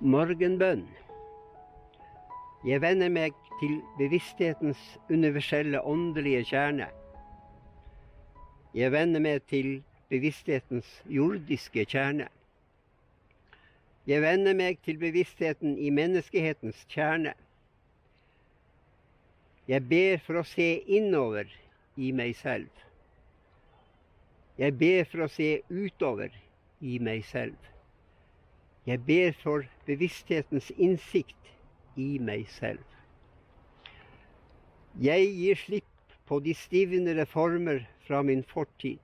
Morgenbønn. Jeg venner meg til bevissthetens universelle åndelige kjerne. Jeg venner meg til bevissthetens jordiske kjerne. Jeg venner meg til bevisstheten i menneskehetens kjerne. Jeg ber for å se innover i meg selv. Jeg ber for å se utover i meg selv. Jeg ber for bevissthetens innsikt i meg selv. Jeg gir slipp på de stivnere former fra min fortid.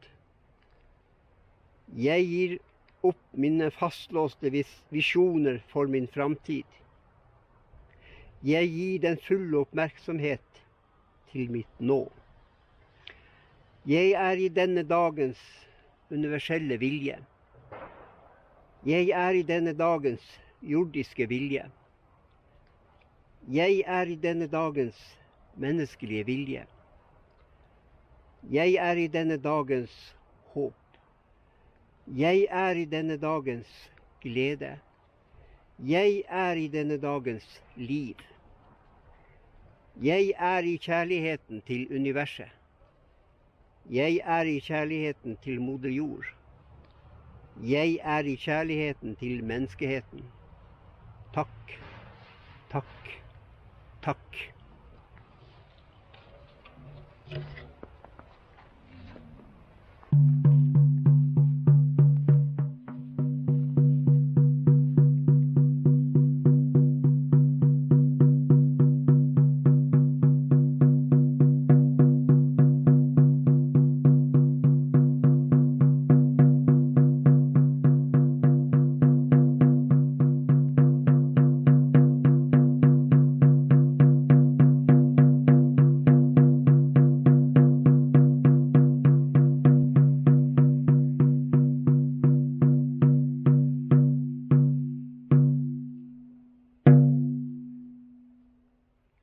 Jeg gir opp mine fastlåste visjoner for min framtid. Jeg gir den fulle oppmerksomhet til mitt nå. Jeg er i denne dagens universelle vilje. Jeg er i denne dagens jordiske vilje. Jeg er i denne dagens menneskelige vilje. Jeg er i denne dagens håp. Jeg er i denne dagens glede. Jeg er i denne dagens liv. Jeg er i kjærligheten til universet. Jeg er i kjærligheten til moder jord. Jeg er i kjærligheten til menneskeheten. Takk, takk, takk.